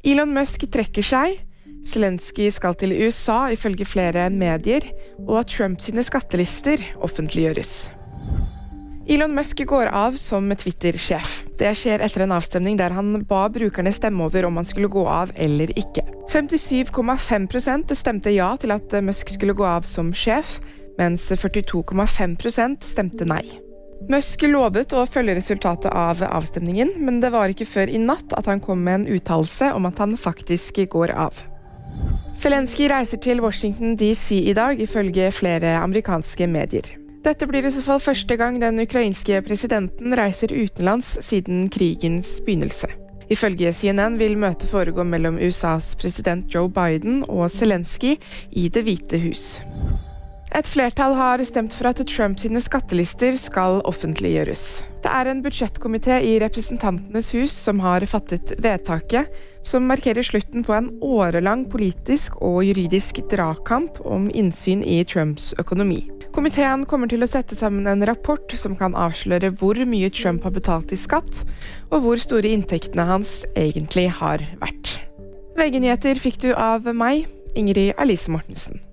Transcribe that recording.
Elon Musk trekker seg. Zelenskyj skal til USA ifølge flere medier, og Trump sine skattelister offentliggjøres. Elon Musk går av som Twitter-sjef. Det skjer etter en avstemning der han ba brukerne stemme over om han skulle gå av eller ikke. 57,5% stemte ja til at Musk skulle gå av som sjef, mens 42,5% stemte nei. Musk lovet å følge resultatet av avstemningen, men det var ikke før i natt at han kom med en uttalelse om at han faktisk går av. Zelenskyj reiser til Washington DC i dag, ifølge flere amerikanske medier. Dette blir i så fall første gang den ukrainske presidenten reiser utenlands siden krigens begynnelse. Ifølge CNN vil møtet foregå mellom USAs president Joe Biden og Zelenskyj i Det hvite hus. Et flertall har stemt for at Trump sine skattelister skal offentliggjøres. Det er en budsjettkomité i Representantenes hus som har fattet vedtaket, som markerer slutten på en årelang politisk og juridisk dragkamp om innsyn i Trumps økonomi. Komiteen kommer til å sette sammen en rapport som kan avsløre hvor mye Trump har betalt i skatt, og hvor store inntektene hans egentlig har vært. VG-nyheter fikk du av meg, Ingrid Alice Mortensen.